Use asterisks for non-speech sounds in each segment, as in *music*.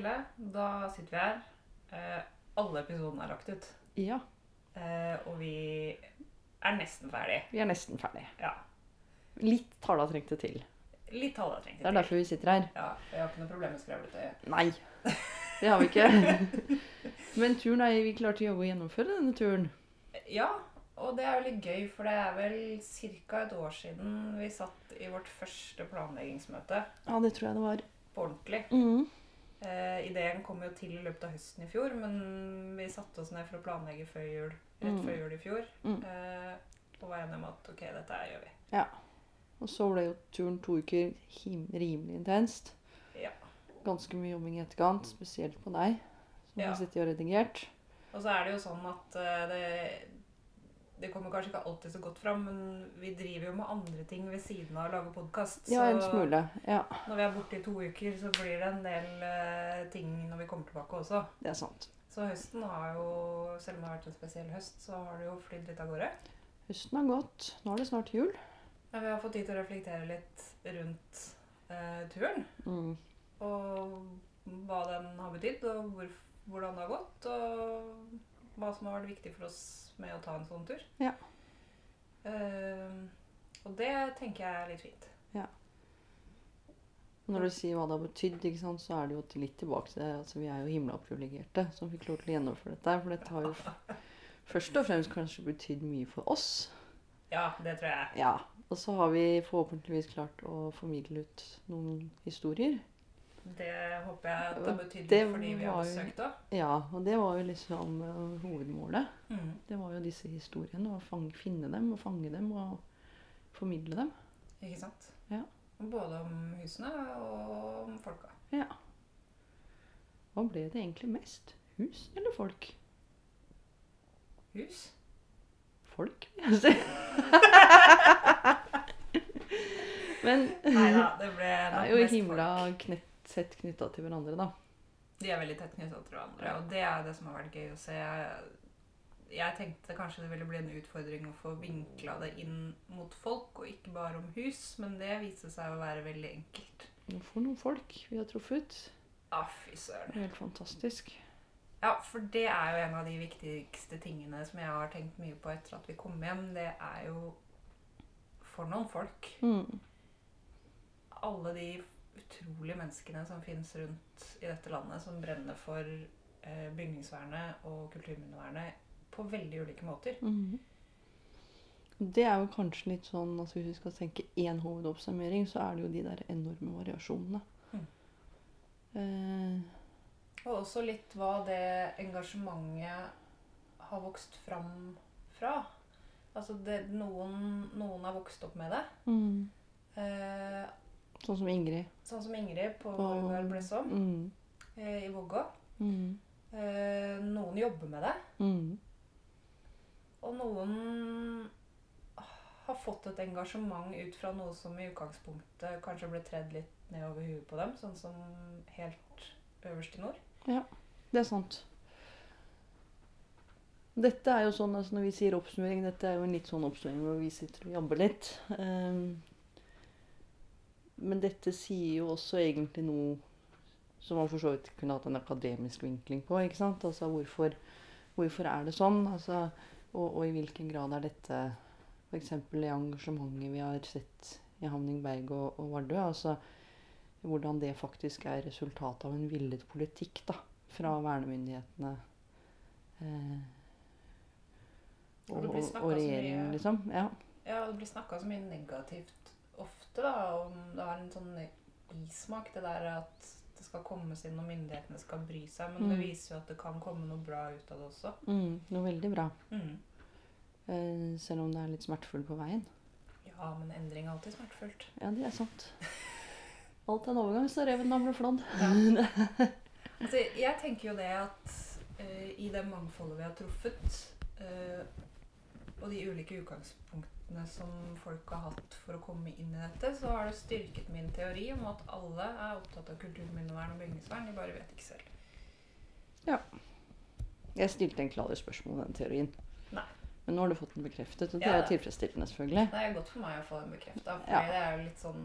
Silje, da sitter vi her. Eh, alle episodene er lagt ut. Ja, Eh, og vi er nesten ferdig. vi er nesten ferdig. Ja. Litt tala trengte til. Litt halvtrengt. Det er derfor vi sitter her. Ja, jeg har ikke noe problem med skravletøyet. Nei, det har vi ikke. *laughs* Men turen er vi klarte å gjennomføre denne turen. Ja, og det er jo litt gøy, for det er vel ca. et år siden vi satt i vårt første planleggingsmøte Ja, det tror jeg det var. på ordentlig. Mm. Eh, ideen kom jo til i løpet av høsten i fjor, men vi satte oss ned for å planlegge før jul, rett Mm. før jul i fjor. Mm. Eh, og var enige om at ok, dette her gjør vi. Og så ble jo turen to uker rimelig intenst. Ja. Ganske mye jobbing i etterkant, spesielt på deg, som Ja. har sittet og redigert. Og så er det jo sånn at eh, det, det kommer kanskje ikke alltid så godt fram, men vi driver jo med andre ting ved siden av å lage podkast. Ja, en smule. Ja, når vi er borte i to uker, så blir det en del eh, ting når vi kommer tilbake også. det er sant. Så høsten har jo, selv om det har vært en spesiell høst, så har det jo flydd litt av gårde. Høsten har gått. Nå er det snart jul. Ja, vi har fått tid til å reflektere litt rundt eh, turen. Mm. Og hva den har betydd, og hvor, hvordan det har gått. Og hva som har vært viktig for oss med å ta en sånn tur. Ja. Uh, og det tenker jeg er litt fint. Ja. Når du sier hva det har betydd, sant, så er det jo litt tilbake til det. Altså, vi er jo himla privilegerte som fikk lov til å gjennomføre dette. For dette har jo *laughs* først og fremst kanskje betydd mye for oss. Ja, det tror jeg. Ja, Og så har vi forhåpentligvis klart å formidle ut noen historier. Det håper jeg at det har betydd for de vi har besøkt òg. Ja, og det var jo liksom eh, hovedmålet. Mm. Det var jo disse historiene. Å fang, finne dem og fange dem og formidle dem. Ikke sant? Ja. Både om husene og om folka. Ja. Hva ble det egentlig mest? Hus eller folk? Hus? Folk, vil jeg si. *laughs* Men Nei da, det ble det er jo himla folk. knett, sett knytta til hverandre, da. De er veldig tett knytta til hverandre, og det er det som har vært gøy å se. Jeg tenkte kanskje det ville bli en utfordring å få vinkla det inn mot folk, og ikke bare om hus, men det viste seg å være veldig enkelt. For noen folk vi har truffet. Ah, fy søren. Helt fantastisk. Ja, for det er jo en av de viktigste tingene som jeg har tenkt mye på etter at vi kom hjem. Det er jo for noen folk. Mm. Alle de utrolige menneskene som finnes rundt i dette landet, som brenner for eh, bygningsvernet og kulturminnevernet på veldig ulike måter. Mhm. Det er jo kanskje litt sånn altså Hvis vi skal tenke én hovedoppsummering, så er det jo de der enorme variasjonene. Mm. Eh, Og også litt hva det engasjementet har vokst fram fra. Altså det, noen, noen har vokst opp med det. mm. Eh, Sånn som Ingrid. sånn som Ingrid på Borgard Blessom Mm. eh, i Vågå. Mm. Eh, noen jobber med det. Mm. Og noen har fått et engasjement ut fra noe som i utgangspunktet kanskje ble tredd litt nedover huet på dem, sånn som helt øverst i nord. Det er sant. Dette er jo sånn, altså Når vi sier oppsummering, dette er jo en litt sånn oppsummering hvor vi sitter og jabber litt. Ehm, men dette sier jo også egentlig noe som man for så vidt kunne hatt en akademisk vinkling på. ikke sant? Altså hvorfor, hvorfor er det sånn? Altså, og, og i hvilken grad er dette f.eks. i engasjementet vi har sett i Hamningberg og, og Vardø? altså Hvordan det faktisk er resultatet av en villet politikk da, fra vernemyndighetene eh, Og og, og, regjeringen, liksom. Ja. Ja, det blir snakka så mye negativt ofte, da, om det har en sånn bismak, det der at det skal kommes inn og myndighetene skal bry seg. Men det Mm. viser jo at det kan komme noe bra ut av det også. Mm, noe veldig bra. Mm. Uh, selv om det er litt smertefullt på veien. Ja, men endring er alltid smertefullt. Ja, det er sant. Alt er en overgang, så reven ble flådd. *laughs* Altså, jeg tenker jo det at uh, i det mangfoldet vi har truffet, uh, og de ulike utgangspunktene som folk har hatt for å komme inn i dette, så har det styrket min teori om at alle er opptatt av kulturminnevern og bygningsvern. De bare vet ikke selv. Ja. Jeg stilte egentlig aldri spørsmål om den teorien. Nei. Men nå har du fått den bekreftet, og det Ja, er tilfredsstillende, selvfølgelig. Det er godt for meg å få den bekrefta, for Ja. det er jo litt sånn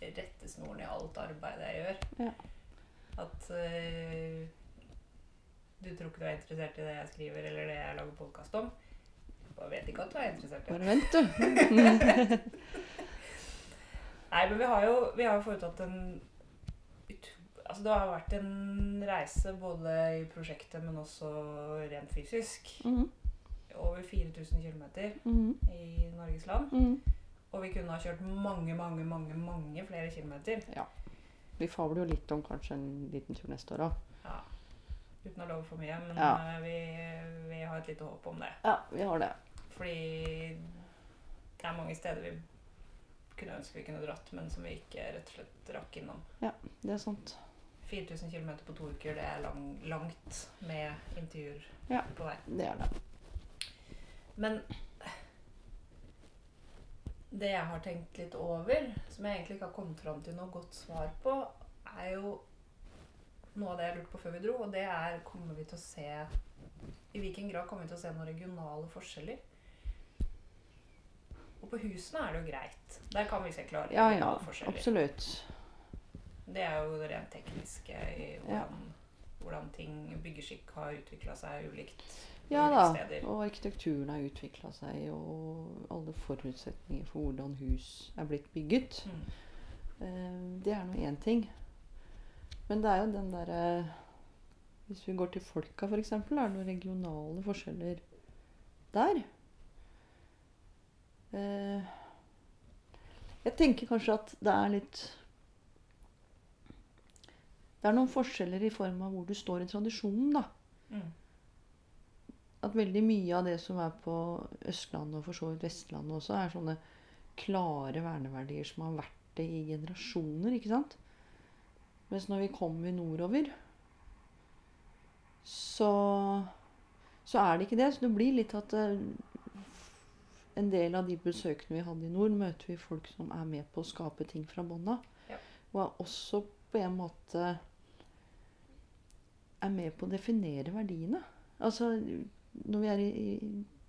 rettesnoren i alt arbeidet jeg gjør. Ja. At øh, du tror ikke du er interessert i det jeg skriver, eller det jeg lager podkast om. Jeg vet ikke at du er interessert. Bare vent, du. *laughs* Nei, men vi har jo, vi har jo foretatt en Altså det har vært en reise både i prosjektet, men også rent fysisk. Mhm, Over 4000 km mhm, i Norges land. mhm. Og vi kunne ha kjørt mange, mange, mange mange flere kilometer. Vi fabler jo litt om kanskje en liten tur neste år òg. Ja. Uten å love for mye, men Ja. eh, vi, vi har et lite håp om det. Ja, vi har det. Fordi det er mange steder vi kunne ønske vi kunne dratt, men som vi ikke rett og slett rakk innom. Ja, Det er sant. 4000 km på to uker, det er lang, langt med intervjuer Ja. på vei. Det er det. Men det jeg har tenkt litt over, som jeg egentlig ikke har kommet fram til noe godt svar på, er jo noe av det jeg lurte på før vi dro, og det er kommer vi til å se I hvilken grad kommer vi til å se noen regionale forskjeller? Og på husene er det jo greit. Der kan vi se klare Ja, ja. Absolutt. Det er jo det rent tekniske i hvordan, hvordan ting byggeskikk har utvikla seg ulikt Ja da. steder. Og arkitekturen har utvikla seg, og alle forutsetninger for hvordan hus er blitt bygget. Mm. Eh, Det er nå én ting. Men det er jo den derre Hvis vi går til folka, f.eks., er det noen regionale forskjeller der. Eh, Jeg tenker kanskje at det er litt Det er noen forskjeller i form av hvor du står i tradisjonen, da. Mm. at veldig mye av det som er på Østlandet og for så vidt Vestlandet også, er sånne klare verneverdier som har vært det i generasjoner, ikke sant? Mens når vi kommer nordover, så, så er det ikke det. Så det blir litt at eh, en del av de besøkene vi hadde i nord, møter vi folk som er med på å skape ting fra bånn av. Ja. Og er også på en måte er med på å definere verdiene. Altså, når vi er i,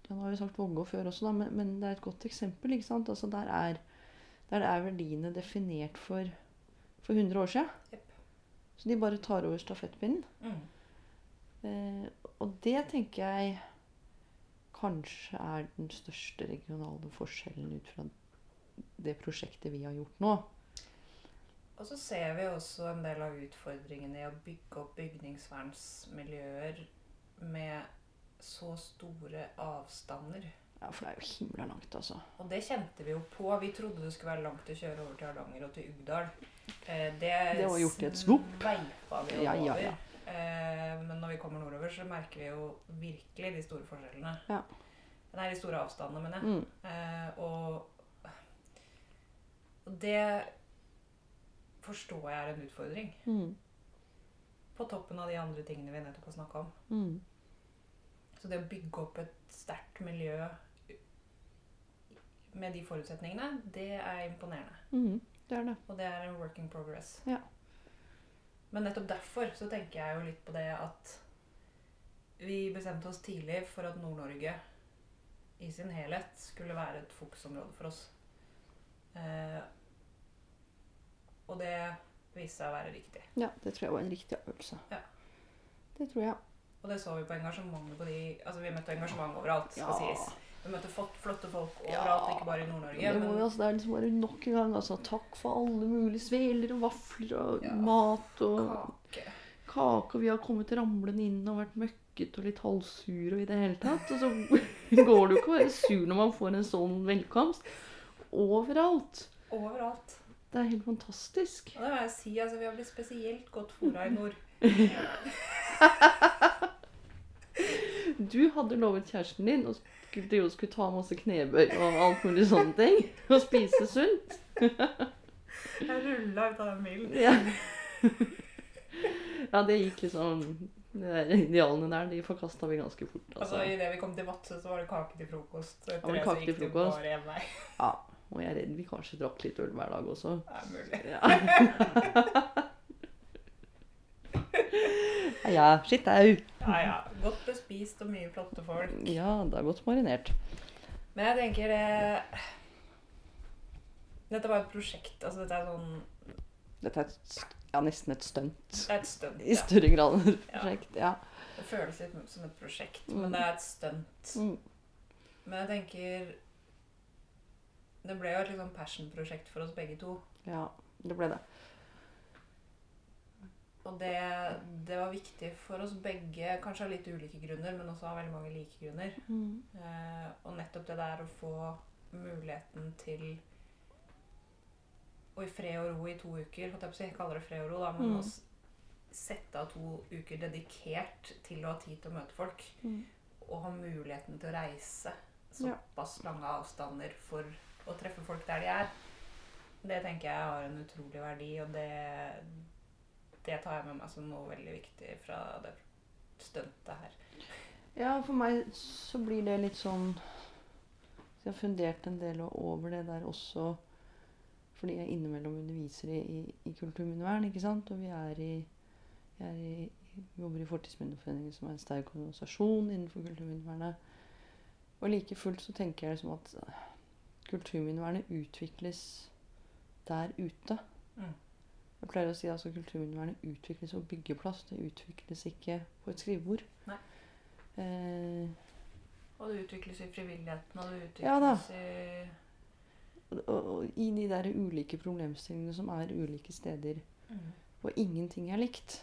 ja, Nå har vi sagt Vågå før også, da, men, men det er et godt eksempel. ikke sant? Altså, der, er, der er verdiene definert for, for 100 år siden. Yep. Så de bare tar over stafettpinnen. Mm. Eh, og det tenker jeg kanskje er den største regionale forskjellen ut fra det prosjektet vi har gjort nå. Og så ser vi også en del av utfordringene i å bygge opp bygningsvernsmiljøer med så store avstander. Ja, For det er jo himla langt, altså. Og det kjente vi jo på. Vi trodde det skulle være langt å kjøre over til Hardanger og til Ugdal. Eh, det Det var gjort i et svopp. Ja, ja, ja. Eh, men når vi kommer nordover, så merker vi jo virkelig de store forskjellene. Ja. Nei, de store avstandene, mener jeg. Mm. Eh, og, og det forstår jeg er en utfordring. Mm. På toppen av de andre tingene vi nettopp har snakka om. Mm. Så det å bygge opp et sterkt miljø med de forutsetningene, det er imponerende. Mm. Det er det. Og det er en work in progress. Ja. Men nettopp derfor så tenker jeg jo litt på det at vi bestemte oss tidlig for at Nord-Norge i sin helhet skulle være et fokusområde for oss. Eh, og det viste seg å være riktig. Ja, det tror jeg var en riktig avgjørelse. Ja. Det tror jeg. Og det så vi på engasjementet på de Altså vi møtte engasjement overalt, skal Ja. sies. Vi møter flotte folk Ja. overalt, ikke bare i Nord-Norge. Det, men- altså, det er liksom bare nok en gang altså, takk for alle mulige sveler og vafler og Ja. mat og Kake. kake. Og vi har kommet ramlende inn og vært møkket og litt halvsure og i det hele tatt. Og så *laughs* går det jo ikke å være sur når man får en sånn velkomst. Overalt. Overalt. Det er helt fantastisk. Og det må jeg si, altså vi har blitt spesielt godt fora i nord. *laughs* Du hadde lovet kjæresten din å skulle, skulle ta masse knebøy og alt mulig sånne ting. Og spise sunt. Jeg rulla ut av den bilen. Ja. ja, det gikk liksom De idealene der, de forkasta vi ganske fort. Altså, Altså. Idet vi kom til Vadsø, så var det kake til frokost. Og Ja, etter det så gikk det bare én vei. Ja, og jeg er redd vi kanskje drakk litt øl hver dag også. Det er mulig. Ja. *laughs* *laughs* ja, skitt au. Ja, ja. Godt bespist og mye flotte folk. Ja, det er godt marinert. Men jeg tenker det Dette var et prosjekt. Altså dette er sånn Dette er et, ja, nesten et stunt. Det er et stunt. I større grad enn et prosjekt. Ja. Det føles litt som et prosjekt, Mm. men det er et stunt. Mm. Men jeg tenker Det ble jo et liksom passion-prosjekt for oss begge to. ja, det ble det. Og det, det var viktig for oss begge, kanskje av litt ulike grunner, men også av veldig mange like grunner. Mm. Eh, og nettopp det der å få muligheten til å i fred og ro i to uker holdt Jeg på å si, jeg kaller det fred og ro, da, men Mm. å sette av to uker dedikert til å ha tid til å møte folk. Mm. Og ha muligheten til å reise Ja. såpass lange avstander for å treffe folk der de er. Det tenker jeg har en utrolig verdi, og det, det tar jeg med meg som noe veldig viktig fra det stuntet her. Ja, for meg så blir det litt sånn så Jeg har fundert en del over det der også fordi jeg innimellom underviser i, i, i kulturminnevern, ikke sant? Og vi er i Jeg er i, jobber i Fortidsminneforeningen, som er en sterk organisasjon innenfor kulturminnevernet. Og like fullt så tenker jeg liksom at kulturminnevernet utvikles der ute. Mm. Jeg pleier å si altså kulturminnevernet utvikles på byggeplass. Det utvikles ikke på et skrivebord. Nei. Eh, Og det utvikles i frivilligheten, og det Ja da. utvikles i og, i de der ulike problemstillingene som er ulike steder, mm. og ingenting er likt.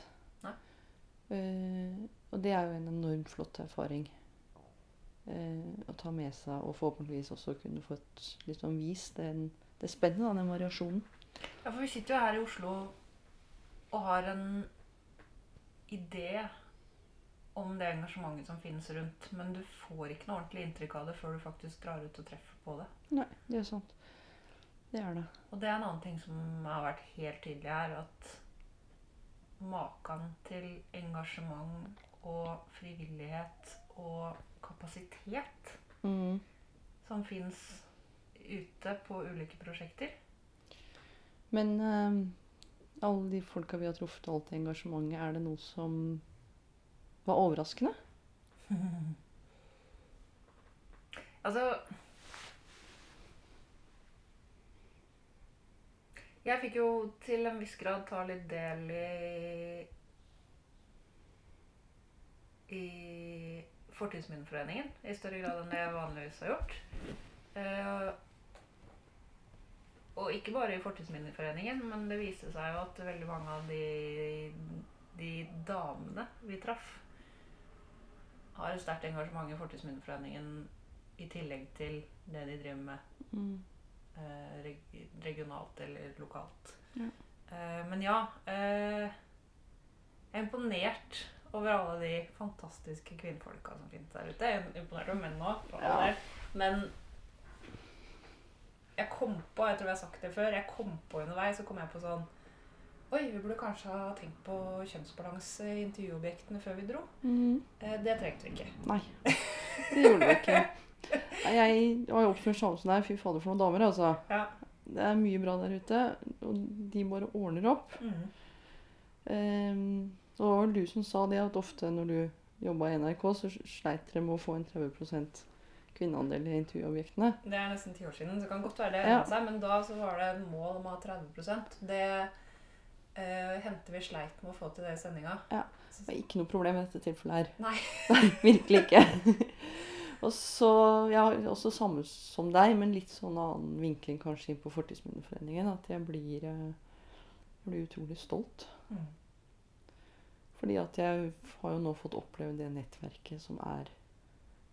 Eh, og det er jo en enormt flott erfaring eh, å ta med seg, og forhåpentligvis også kunne fått litt sånn vist den, det spennet, den variasjonen. Ja, for vi sitter jo her i Oslo og har en idé om det engasjementet som finnes rundt, men du får ikke noe ordentlig inntrykk av det før du faktisk drar ut og treffer på det. Nei, det er sant. Det er det. Og det er en annen ting som har vært helt tydelig her, at maken til engasjement og frivillighet og kapasitet Mm. som fins ute på ulike prosjekter Men uh, alle de folka vi har truffet, og alt det engasjementet, er det noe som var overraskende? *laughs* Altså Jeg fikk jo til en viss grad ta litt del i i Fortidsminneforeningen i større grad enn det jeg vanligvis har gjort. Eh, og ikke bare i Fortidsminneforeningen, men det viste seg jo at veldig mange av de, de damene vi traff, har et sterkt engasjement i Fortidsminneforeningen i tillegg til det de driver med Mm. eh, reg regionalt eller lokalt. Ja. Eh, men ja eh, Jeg er imponert over alle de fantastiske kvinnfolka som finnes der ute. Jeg er imponert over menn òg, Ja. Men jeg kom på, jeg tror jeg har sagt det før, jeg kom på underveis, så kom jeg på sånn Oi, vi burde kanskje ha tenkt på kjønnsbalanse i intervjuobjektene før vi dro. Mm. Eh, det trengte vi ikke. Nei, det gjorde vi ikke. Jeg har jo oppført som deg. Fy fader, for noen damer, altså. Ja. Det er mye bra der ute, og de bare ordner opp. Mm. Um, det var vel du som sa det, at ofte når du jobba i NRK, så sleit dere med å få en 30 kvinneandel i intervjuobjektene. Det er nesten ti år siden, så det kan godt være det Ja. seg. Men da så var det et mål om å ha 30% Det eh, hendte vi sleit med å få til det i sendinga. Ja. Det er ikke noe problem i dette tilfellet her. Nei. Nei, *laughs* virkelig ikke. og så, ja, også samme som deg, men litt sånn annen vinkling kanskje inn på Fortidsminneforeningen. At jeg blir, eh, jeg blir utrolig stolt. Mm. Fordi at jeg har jo nå fått oppleve det nettverket som er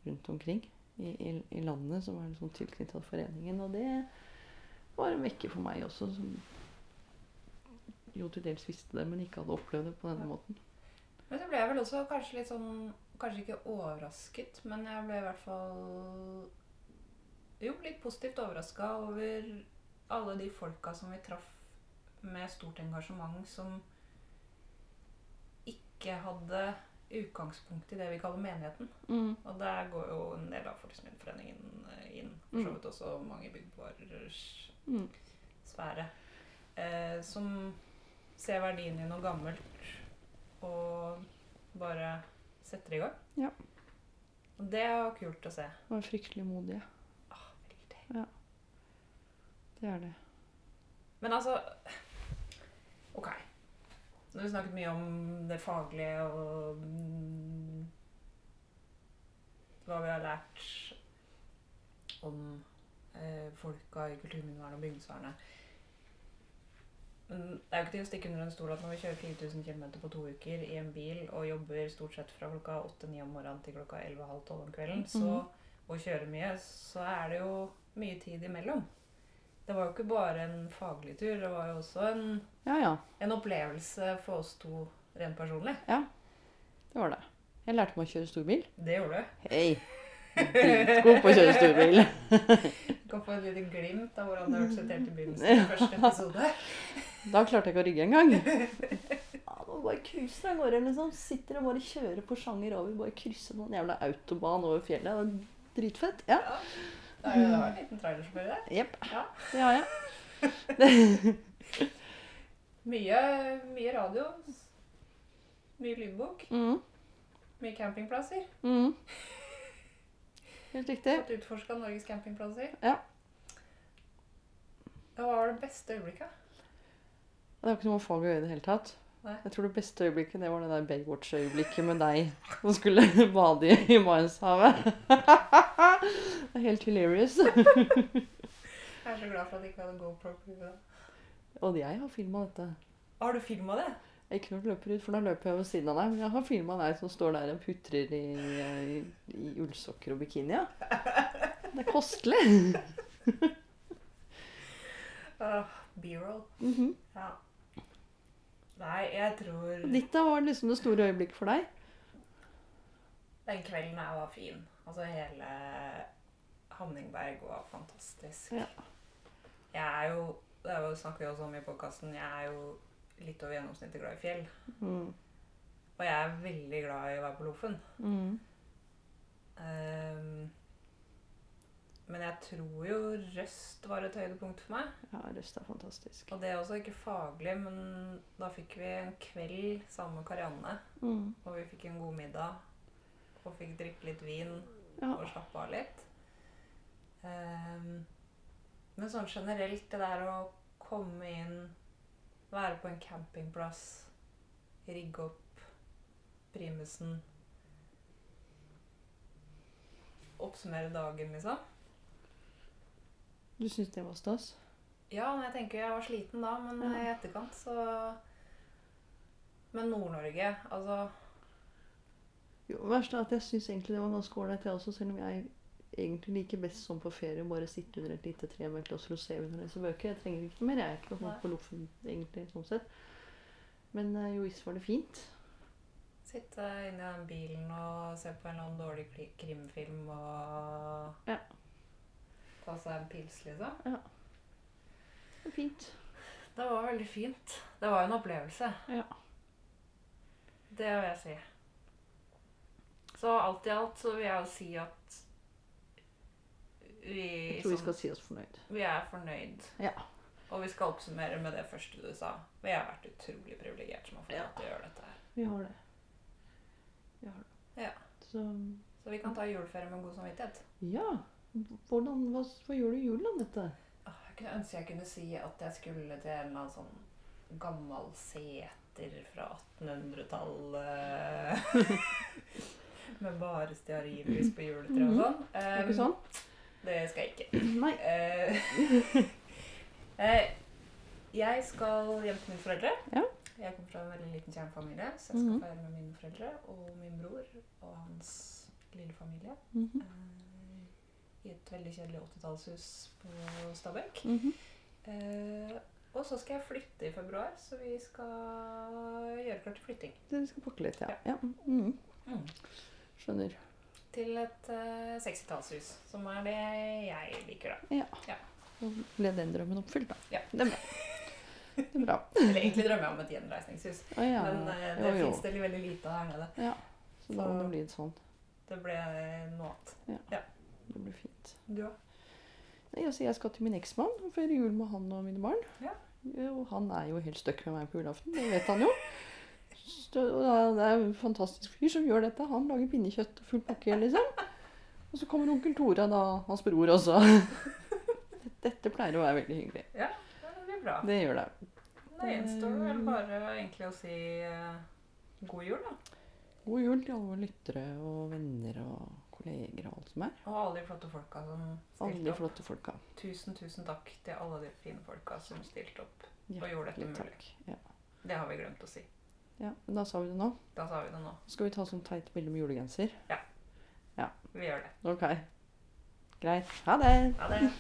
rundt omkring i, i, i landet, som er liksom tilknyttet foreningen. Og det var en vekker for meg også, som jo til dels visste det, men ikke hadde opplevd det på denne måten. Men så ble jeg vel også kanskje litt sånn Kanskje ikke overrasket, men jeg ble i hvert fall Jo, litt positivt overraska over alle de folka som vi traff med stort engasjement, som ikke hadde utgangspunkt i det vi kaller menigheten. Mm. Og der går jo en del av Fortidsminneforeningen eh, inn. For så vidt også mange byggvarers Mm. sfære. Eh, som ser verdien i noe gammelt og bare setter i gang. Ja. Og det var kult å se. Og fryktelig modige. Ah, veldig. Det er det. Men altså Ok. Nå har vi snakket mye om det faglige og mm, hva vi har lært om eh, folka i kulturminnevernet og bygningsvernet. Men det er jo ikke til å stikke under en stol at når vi kjører 4000 km på to uker i en bil og jobber stort sett fra klokka 8-9 om morgenen til klokka 11.30 om kvelden, så, og kjører mye, så er det jo mye tid imellom. Det var jo ikke bare en faglig tur, det var jo også en Ja, ja. en opplevelse for oss to rent personlig. Ja, Det var det. Jeg lærte meg å kjøre storbil. Det gjorde du. Hei! Dritgod på å kjøre storbil. Du kan få et lite glimt av hvordan det hørtes ut helt i begynnelsen av første episode. Da klarte jeg ikke å rygge engang. *laughs* Ja, det var bare cruiser av gårde. Liksom. Sitter og bare kjører på sjanger over. Bare krysser noen jævla autobahn over fjellet. Det var dritfett. Ja. Det er jo det var en liten trailersjåfør der. Jepp. Ja. Det har jeg. *laughs* Mye, mye radio. Mye lydbok. Mm. Mye campingplasser. Mm. *laughs* Helt riktig. Fått utforska Norges campingplasser. Ja. Hva var det beste øyeblikket? Det var ikke noe fag å gjøre i det hele tatt. Nei. Jeg tror det beste øyeblikket det var det der Baywatch-øyeblikket med deg som skulle *laughs* bade i- Maishavet. *laughs* Det er helt hilarious. Jeg er så glad for at jeg ikke hadde GoPro-crew. Og jeg har filma dette. Har du filma det? Ikke når du løper ut, for da løper jeg ved siden av deg. Men jeg har filma deg som står der og putrer i, i, i ullsokker og bikini. Det er kostelig. Uh, *laughs* B-roll. Mhm. Ja. Nei, jeg tror Ditt da var liksom det store øyeblikket for deg. den kvelden her var fin. Altså hele Hanningberg var fantastisk. Ja. Jeg er jo Det er jo, snakker vi også om i podkasten. Jeg er jo litt over gjennomsnittet glad i fjell. Mm. Og jeg er veldig glad i å være på Loffen. Mm. Ehm, men jeg tror jo Røst var et høydepunkt for meg. Ja, Røst er fantastisk. Og det er også ikke faglig, men da fikk vi en kveld sammen med Karianne. Mm. Og vi fikk en god middag. Og fikk drikke litt vin Ja. og slappe av litt. Um, men sånn generelt, det der å komme inn, være på en campingplass, rigge opp primusen Oppsummere dagen, liksom. Du syns det var stas? Ja, men jeg tenker jeg var sliten da, men Ja. i etterkant så Men Nord-Norge, altså Jo, verst er at jeg syns egentlig det var ganske ålreit, jeg også, selv om jeg egentlig liker best sånn på ferie å bare sitte under et lite tre med et glass rosé og lese bøker. Jeg trenger ikke mer. Jeg er ikke noe på loffen egentlig, sånn sett. Men eh, jo visst var det fint. Sitte inni den bilen og se på en eller annen dårlig krimfilm og Ja. Ta seg en pils, liksom. Det var fint. Det var veldig fint. Det var jo en opplevelse. Ja. Det vil jeg si. Så alt i alt så vil jeg jo si at vi, Jeg tror vi skal si oss fornøyd. vi er fornøyd. Ja. Og vi skal oppsummere med det første du sa. Vi har vært utrolig privilegert som har fått Ja. til å gjøre dette her. Vi har det. Vi har det. Ja. Så Så vi kan ta juleferie med god samvittighet. ja. Hvordan, hva, hva gjør du i julen, Anette? Åh, Jeg kunne ønske jeg kunne si at jeg skulle til en eller annen sånn gammel seter fra 1800-tallet. *laughs* Med bare stearinlys på juletreet og sånn. Er Um, ikke sånn? Det skal jeg ikke. *clears throat* Nei. *laughs* Eh, jeg skal hjem til mine foreldre. Ja. Jeg kommer fra en veldig liten kjernefamilie, så jeg skal Mhm. feire med mine foreldre og min bror og hans lille familie. Mhm. eh, I et veldig kjedelig 80-tallshus på Stabekk. Mhm. Eh, og så skal jeg flytte i februar, så vi skal gjøre klart til flytting. Du skal pakke litt, ja. ja. Mhm. Skjønner. Til et uh, 60-tallshus, som er det jeg liker, da. Ja. ja. Og ble den drømmen oppfylt, da. Ja. Det er bra. Det er bra. *laughs* Eller egentlig drømmer jeg om et gjenreisningshus, ah, ja. men uh, det fins det veldig lite her nede. Ja. Så da må det bli sånn. Det ble noe annet. Det blir fint. Du òg? Nei, altså, jeg skal til min eksmann og feire jul med han og mine barn. Ja. Og han er jo helt støkk med meg på julaften. Det vet han jo. Så, det er en fantastisk fyr som gjør dette. Han lager pinnekjøtt og full pakke, liksom. Og så kommer onkel Tora, da, hans bror også. *laughs* Dette pleier å være veldig hyggelig. Ja, det blir bra. Det gjør det. Det Da gjenstår vel bare egentlig å si eh, god jul, da. God jul til alle lyttere og venner og og alt som er. Og alle de flotte folka som Alle stilte de opp. flotte folka. Tusen, tusen takk til alle de fine folka som stilte opp. Og gjorde dette mulig. takk. Ja. Det har vi glemt å si. ja, men da sa vi det nå. Da sa vi det nå. Skal vi ta sånn teit bilde med julegenser? ja, Vi gjør det. Ok. Greit. Ha det. Ha det.